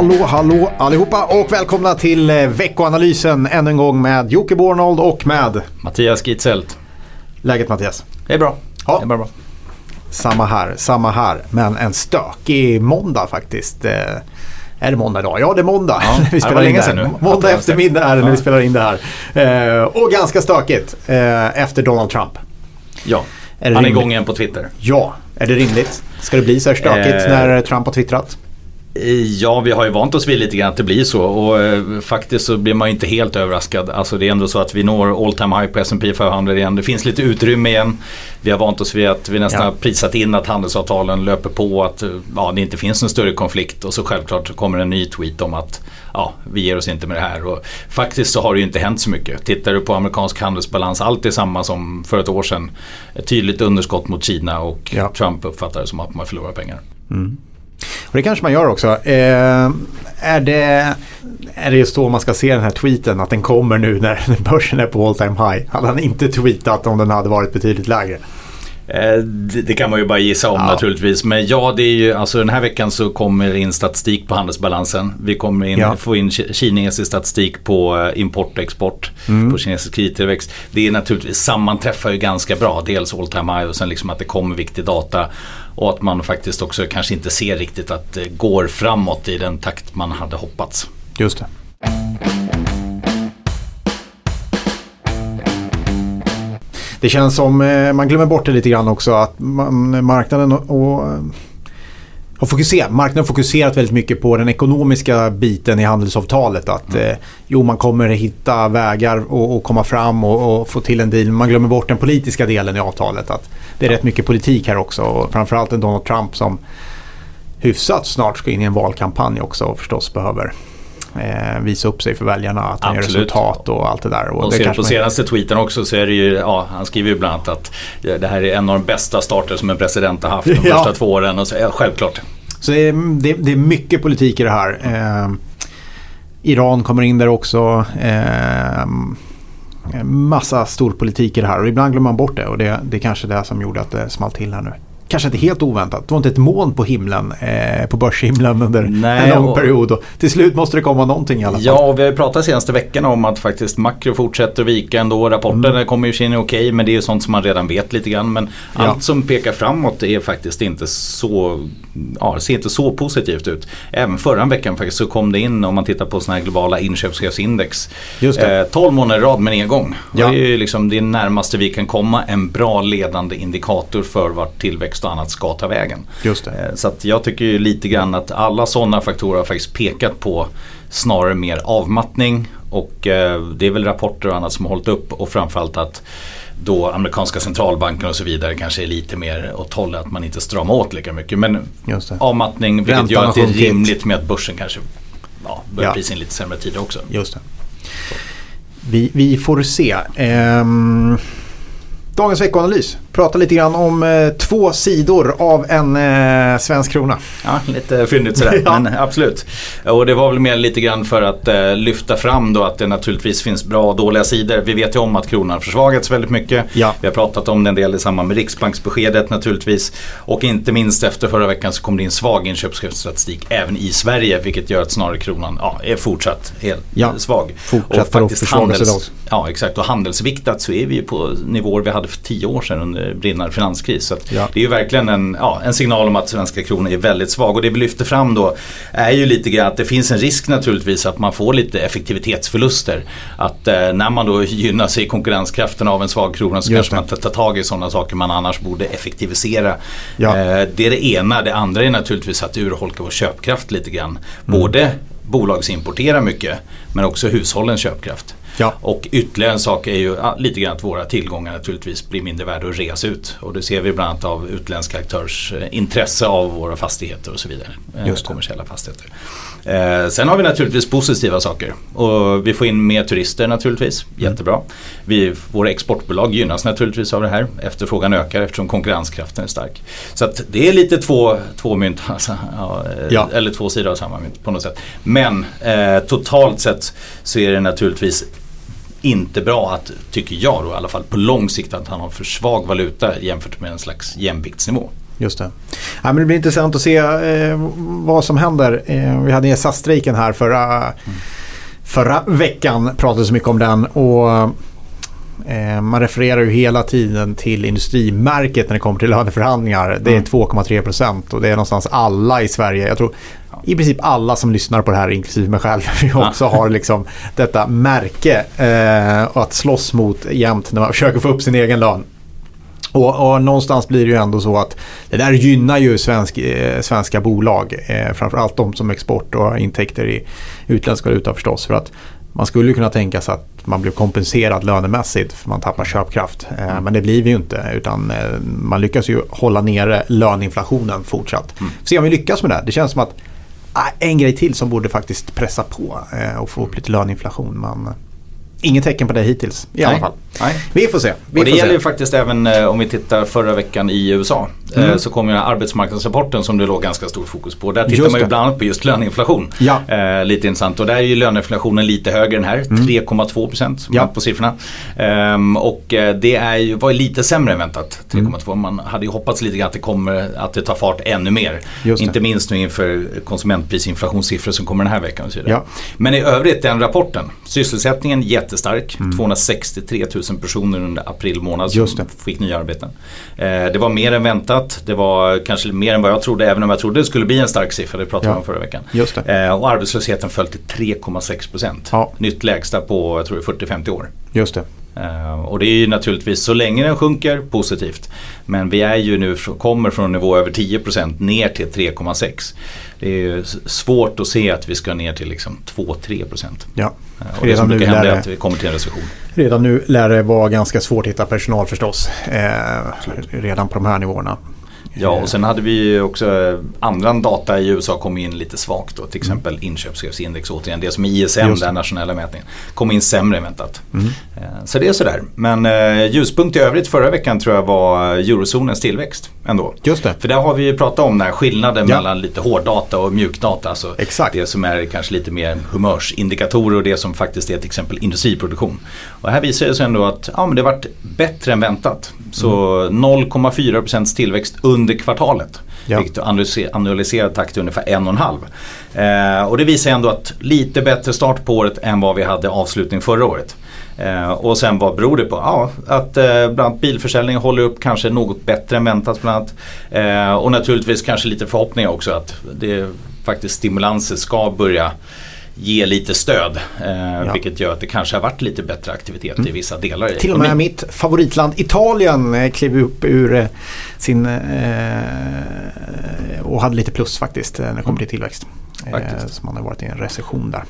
Hallå, hallå allihopa och välkomna till eh, veckoanalysen ännu en gång med Jocke Bornold och med Mattias Gitzelt. läget Mattias. Det är bra. Ja. Det är bara bra. Samma här, samma här. Men en stökig måndag faktiskt. Eh, Är det måndag idag? Ja, det är måndag. Ja, när vi det spelar var länge sedan nu. Måndag eftermiddag är det när ja. vi spelar in det här. Eh, Och ganska stökigt efter Donald Trump. Ja, Är han är igång igen på Twitter. Ja, är det rimligt? Ska det bli så här stökigt när Trump har twittrat? Ja, vi har ju vant oss vid lite grann att det blir så och eh, faktiskt så blir man ju inte helt överraskad. Alltså det är ändå så att vi når all time high på S&P 500 igen. Det finns lite utrymme igen. Vi har vant oss vid att vi nästan Ja. har prisat in att handelsavtalen löper på, att ja, det inte finns någon större konflikt och så självklart kommer en ny tweet om att ja, vi ger oss inte med det här. Och faktiskt så har det ju inte hänt så mycket. Tittar du på amerikansk handelsbalans, allt är samma som för ett år sedan. Ett tydligt underskott mot Kina och Ja. Trump uppfattar det som att man förlorar pengar. Och det kanske man gör också. Eh, är, det, är det just så man ska se den här tweeten? Att den kommer nu när börsen är på all time high? Hade han inte tweetat om den hade varit betydligt lägre? Eh, Det, det kan man ju bara gissa om Ja. naturligtvis. Men ja, det är ju, alltså den här veckan så kommer in statistik på handelsbalansen. Vi kommer in, Ja. få in ki- kinesisk statistik på eh, import och export. Mm. På kinesisk kredittillväxt. Det är naturligtvis, sammanträffar ju ganska bra. Dels all time high och sen liksom att det kommer viktig data. Och att man faktiskt också kanske inte ser riktigt att det går framåt i den takt man hade hoppats. Just det. Det känns som, eh, man glömmer bort det lite grann också, att man, marknaden och, och har fokuserat, marknaden har fokuserat väldigt mycket på den ekonomiska biten i handelsavtalet. Att eh, jo, man kommer hitta vägar och, och komma fram och, och få till en deal. Man glömmer bort den politiska delen i avtalet. Att det är rätt mycket politik här också. Och framförallt en Donald Trump som hyfsat snart ska in i en valkampanj också och förstås behöver eh, visa upp sig för väljarna. Att han gör Absolut. resultat och allt det där. Och det ser på senaste tweeten också så är det ju, ja han skriver ju bland annat att det här är en av de bästa starter som en president har haft de Ja. första två åren. Och så, ja, självklart. Så det är, det, det är mycket politik i det här. Eh, Iran kommer in där också. Eh, massa stor politik i det här och ibland glömmer man bort det och det, det är kanske det som gjorde att det small till här nu. Kanske inte helt oväntat. Det var inte ett moln på himlen, eh, på börshimlen under Nej, en lång och- period. Och till slut måste det komma någonting i alla fall. Ja, och vi har ju pratat senaste veckan om att faktiskt makro fortsätter att vika ändå. Rapporterna Mm. kommer ju in okej, men det är ju sånt som man redan vet lite grann. Men Ja. allt som pekar framåt är faktiskt inte så, ja, ser inte så positivt ut. Även förra veckan faktiskt så kom det in, om man tittar på sådana här globala inköpschefsindex, Just det. eh, 12 månader i rad med nedgång. Ja. Det är ju liksom det närmaste vi kan komma en bra ledande indikator för vart tillväxt och annat ska ta vägen. Just det. Eh, Så att jag tycker ju lite grann att alla sådana faktorer har faktiskt pekat på snarare mer avmattning och eh, det är väl rapporter och annat som har hållit upp och framförallt att då amerikanska centralbanken och så vidare kanske är lite mer åt hållet att man inte stramar åt lika mycket. Men avmattning vilket Räntan gör att det är rimligt med att börsen kanske ja, börjar Ja. prisa in lite sämre tider också. Just det. Vi, vi får se. Ehm, dagens veckoanalys. Prata lite grann om eh, två sidor av en eh, svensk krona. Ja, lite fyndigt sådär. Ja. Men absolut. Och det var väl mer lite grann för att eh, lyfta fram då att det naturligtvis finns bra och dåliga sidor. Vi vet ju om att kronan har försvagats väldigt mycket. Ja. Vi har pratat om det en del i samband med Riksbanksbeskedet naturligtvis. Och inte minst efter förra veckan så kom det in svag inköpschefsstatistik även i Sverige. Vilket gör att snarare kronan ja, är fortsatt helt Ja. svag. Fortsätter försvagas idag också. Ja exakt och handelsviktat så är vi ju på nivåer vi hade för tio år sedan under brinnande finanskris. Så Ja. det är ju verkligen en, ja, en signal om att svenska kronan är väldigt svag. Och det vi lyfter fram då är ju lite grann att det finns en risk naturligtvis att man får lite effektivitetsförluster. Att eh, när man då gynnar sig i konkurrenskraften av en svag krona så Just kanske man tar tar tag i sådana saker man annars borde effektivisera. Ja. Eh, det är det ena. Det andra är naturligtvis att urholka vår köpkraft lite grann. Mm. Både bolagsimportera mycket men också hushållens köpkraft. Ja. Och ytterligare en sak är ju lite grann att våra tillgångar naturligtvis blir mindre värda att res ut. Och det ser vi bland annat av utländska aktörs eh, intresse av våra fastigheter och så vidare. Eh, Just det. kommersiella fastigheter. Eh, sen har vi naturligtvis positiva saker. Och vi får in mer turister naturligtvis. Mm. Jättebra. Vi, våra exportbolag gynnas naturligtvis av det här. Efterfrågan ökar eftersom konkurrenskraften är stark. Så att det är lite två, två mynt. Alltså, ja, eh, Ja. Eller två sidor av samma mynt på något sätt. Men eh, totalt sett så är det naturligtvis inte bra att, tycker jag då i alla fall, på lång sikt att han har för svag valuta jämfört med en slags jämviktsnivå. Just det. Ja, men det blir intressant att se eh, vad som händer. Eh, vi hade SAS-strejken här förra, mm. förra veckan. Pratade så mycket om den. Och eh, man refererar ju hela tiden till industrimärket när det kommer till löneförhandlingar. Det är mm. 2,3 procent och det är någonstans alla i Sverige. Jag tror i princip alla som lyssnar på det här, inklusive mig själv, vi också har liksom detta märke eh, att slåss mot jämt när man försöker få upp sin egen lön. Och, och, någonstans blir det ju ändå så att det där gynnar ju svensk, eh, svenska bolag. Eh, framförallt de som export och intäkter i utländsk valuta förstås. För att man skulle kunna tänka sig att man blir kompenserad lönemässigt för man tappar köpkraft. Eh, mm. Men det blir vi ju inte utan eh, man lyckas ju hålla nere löneinflationen fortsatt. Mm. Se om vi lyckas med det. Det känns som att ah, en grej till som borde faktiskt pressa på eh, och få upp lite löneinflation. Men Inget tecken på det hittills i Nej. alla fall. Nej. Vi får se. Vi och det gäller ju faktiskt även eh, om vi tittar förra veckan i USA. Eh, mm. Så kom ju arbetsmarknadsrapporten som det låg ganska stort fokus på. Där tittar man ju bland annat på just löneinflation. Ja. Eh, lite intressant och där är ju löneinflationen lite högre än här. Mm. 3,2 procent ja. på siffrorna. Ehm, och eh, det är ju, var ju lite sämre än väntat. 3,2. Mm. Man hade ju hoppats lite grann att det, kommer, att det tar fart ännu mer. Inte minst nu inför konsumentprisinflationssiffror som kommer den här veckan. Och så ja. Men i övrigt den rapporten. Sysselsättningen jättestark. Mm. 263 000 personer under april månad som fick nya arbeten. Eh, det var mer än väntat. Det var kanske mer än vad jag trodde även om jag trodde det skulle bli en stark siffra. Det pratade vi ja. om förra veckan. Eh, och arbetslösheten föll till 3,6 procent. Ja. Nytt lägsta på jag tror 40-50 år. Just det. Uh, och det är ju naturligtvis så länge den sjunker positivt. Men vi är ju nu, kommer från en nivå över 10% ner till 3,6. Det är ju svårt att se att vi ska ner till liksom 2-3%. Ja. Uh, och det som brukar hända är att vi kommer till en recession. Redan nu lär det vara ganska svårt att hitta personal förstås. Eh, redan på de här nivåerna. Ja och sen hade vi också andra data i USA kom in lite svagt då. Till mm. exempel mm. inköpschefsindex återigen. Det som är ISM, den nationella mätningen. Kom in sämre än väntat. Mm. Eh, så det är sådär. Men eh, ljuspunkt i övrigt förra veckan tror jag var eurozonens tillväxt. Ändå. Just det. För där har vi ju pratat om den här skillnaden ja. mellan lite hårddata och mjukdata. Alltså Exakt. Det som är kanske lite mer humörsindikatorer och det som faktiskt är till exempel industriproduktion. Och här visar det sig ändå att ja, men det varit bättre än väntat. Så mm. 0,4% tillväxt under kvartalet. Ja. Vilket analyserad takt är ungefär 1,5. Eh, och det visar ändå att lite bättre start på året än vad vi hade avslutning förra året. Eh, och sen vad beror det på? Ja, att eh, bland annat bilförsäljningen håller upp kanske något bättre än väntat. Bland annat. Eh, och naturligtvis kanske lite förhoppningar också att det faktiskt stimulanser ska börja ge lite stöd. Eh, ja. Vilket gör att det kanske har varit lite bättre aktivitet mm. i vissa delar. Till och med mitt favoritland Italien eh, klev upp ur eh, sin eh, och hade lite plus faktiskt när det kommer till tillväxt. Eh, så man har varit i en recession där.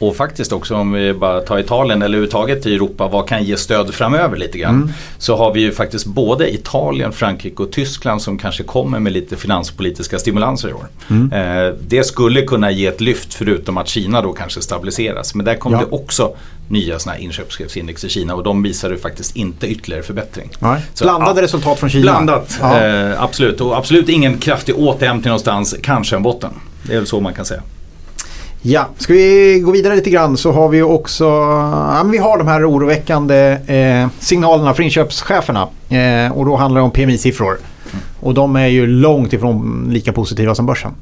Och faktiskt också om vi bara tar Italien eller överhuvudtaget i Europa, vad kan ge stöd framöver lite grann. Mm. Så har vi ju faktiskt både Italien, Frankrike och Tyskland som kanske kommer med lite finanspolitiska stimulanser i år. Mm. Eh, det skulle kunna ge ett lyft förutom att Kina då kanske stabiliseras. Men där kommer ja. det också nya sådana här inköpschefsindex i Kina och de visar ju faktiskt inte ytterligare förbättring. Nej. Så, Blandade ja, resultat från Kina? Blandat, ja. eh, absolut. Och absolut ingen kraftig återhämtning någonstans, kanske en botten. Det är väl så man kan säga. Ja, ska vi gå vidare lite grann så har vi också ja, vi har de här oroväckande eh, signalerna från inköpscheferna. Eh, och då handlar det om PMI-siffror. Mm. Och de är ju långt ifrån lika positiva som börsen.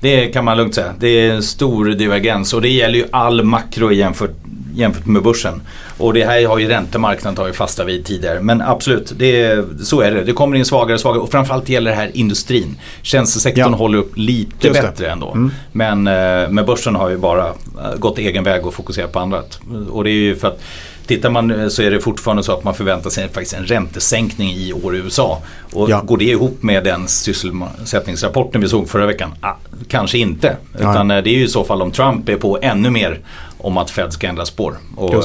Det kan man lugnt säga. Det är en stor divergens och det gäller ju all makro jämfört, jämfört med börsen. Och det här har ju räntemarknaden tagit fasta vid tidigare. Men absolut, det, så är det. Det kommer in svagare och svagare och framförallt gäller det här industrin. Tjänstesektorn ja. håller upp lite Just bättre det. ändå. Mm. Men eh, med börsen har ju bara eh, gått egen väg och fokuserat på annat. Och det är ju för att Tittar man eh, så är det fortfarande så att man förväntar sig faktiskt en räntesänkning i år i USA. Och ja. går det ihop med den sysselsättningsrapporten vi såg förra veckan? Ah, kanske inte. Utan det är ju i så fall om Trump är på ännu mer om att Fed ska ändra spår. Och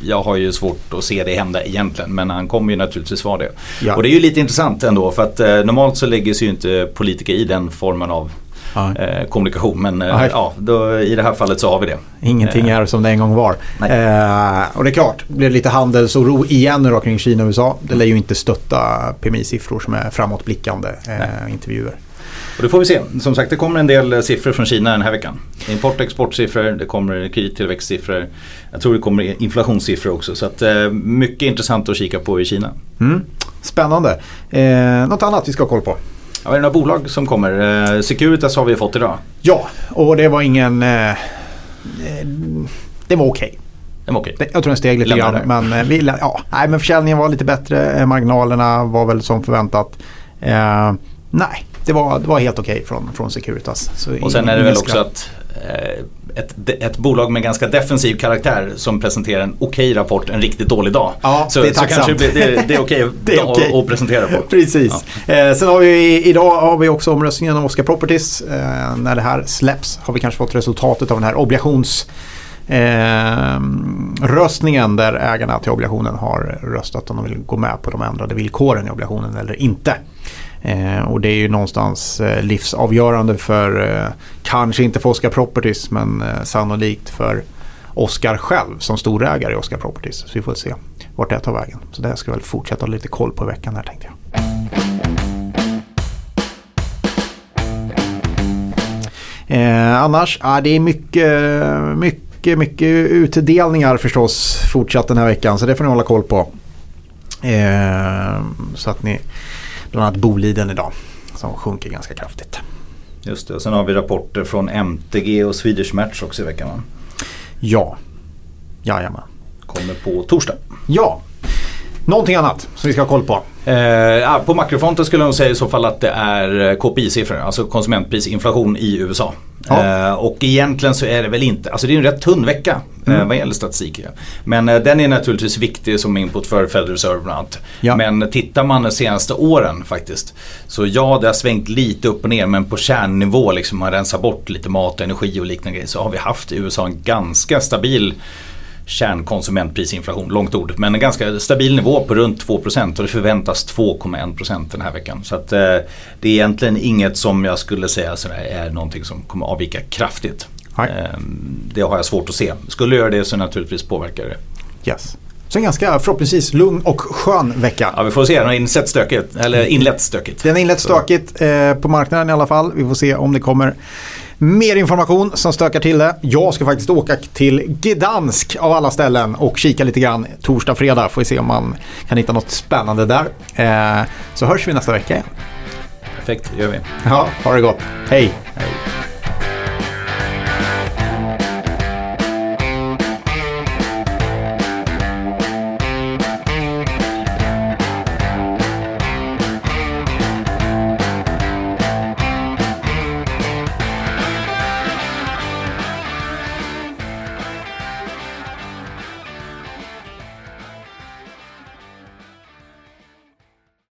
jag har ju svårt att se det hända egentligen men han kommer ju naturligtvis vara det. Ja. Och det är ju lite intressant ändå för att eh, normalt så lägger sig ju inte politiker i den formen av eh, kommunikation. Men eh, ja, då, i det här fallet så har vi det. Ingenting eh. är som det en gång var. Eh, och det är klart, det blir lite handelsoro igen nu då kring Kina och USA. Det lär ju inte stötta PMI-siffror som är framåtblickande eh, intervjuer. Och det får vi se. Som sagt det kommer en del siffror från Kina den här veckan. Import och exportsiffror, det kommer kredittillväxtsiffror. Jag tror det kommer inflationssiffror också. Så att, eh, mycket intressant att kika på i Kina. Mm. Spännande. Eh, något annat vi ska ha koll på? Ja, är det några bolag som kommer? Eh, Securitas har vi fått idag. Ja, och det var ingen... Eh, det var okej. Okay. Jag tror den steg lite grann. Men, eh, vi, ja, nej, men försäljningen var lite bättre. Eh, marginalerna var väl som förväntat. Eh, nej, det var, det var helt okej okay från, från Securitas. Så och sen är det väl också att eh, ett, ett bolag med ganska defensiv karaktär som presenterar en okej rapport en riktigt dålig dag. Ja, så, det är så kanske det, det, det är okej det är okay. att presentera på. Precis. Ja. Eh, sen har vi idag har vi också omröstningen om Oscar Properties. Eh, när det här släpps har vi kanske fått resultatet av den här obligations eh, röstningen där ägarna till obligationen har röstat om de vill gå med på de ändrade villkoren i obligationen eller inte. Eh, och det är ju någonstans eh, livsavgörande för, eh, kanske inte för Oscar Properties men eh, sannolikt för Oscar själv som storägare i Oscar Properties. Så vi får se vart det tar vägen. Så det ska jag väl fortsätta ha lite koll på i veckan här tänkte jag. Eh, annars, ah, det är mycket, mycket, mycket utdelningar förstås fortsatt den här veckan. Så det får ni hålla koll på. Eh, så att ni bland annat Boliden idag som sjunker ganska kraftigt. Just det, och sen har vi rapporter från MTG och Swedish Match också i veckan va? Ja, jajamän. Kommer på torsdag. Ja, någonting annat som vi ska ha koll på? Eh, på makrofronten skulle jag säga i så fall att det är eh, KPI-siffror, alltså konsumentprisinflation i USA. Ja. Eh, och egentligen så är det väl inte, alltså det är en rätt tunn vecka eh, mm. vad gäller statistik. Men eh, den är naturligtvis viktig som input för Federal Reserve bland annat. Ja. Men tittar man de senaste åren faktiskt. Så ja, det har svängt lite upp och ner men på kärnnivå, liksom man rensar bort lite mat och energi och liknande grejer så har vi haft i USA en ganska stabil kärnkonsumentprisinflation, långt ord. Men en ganska stabil nivå på runt 2% och det förväntas 2,1% den här veckan. Så att, eh, det är egentligen inget som jag skulle säga sådär, är någonting som kommer avvika kraftigt. Eh, det har jag svårt att se. Skulle göra det så naturligtvis påverkar det. Yes. Så en ganska förhoppningsvis lugn och skön vecka. Ja, vi får se. Den har inlett stökigt. Eller inlett stökigt. Den har inlett stökigt eh, på marknaden i alla fall. Vi får se om det kommer mer information som stökar till det. Jag ska faktiskt åka till Gdansk av alla ställen och kika lite grann torsdag, fredag. Får vi se om man kan hitta något spännande där. Eh, så hörs vi nästa vecka igen. Perfekt, det gör vi. Ja, ha det gott. Hej!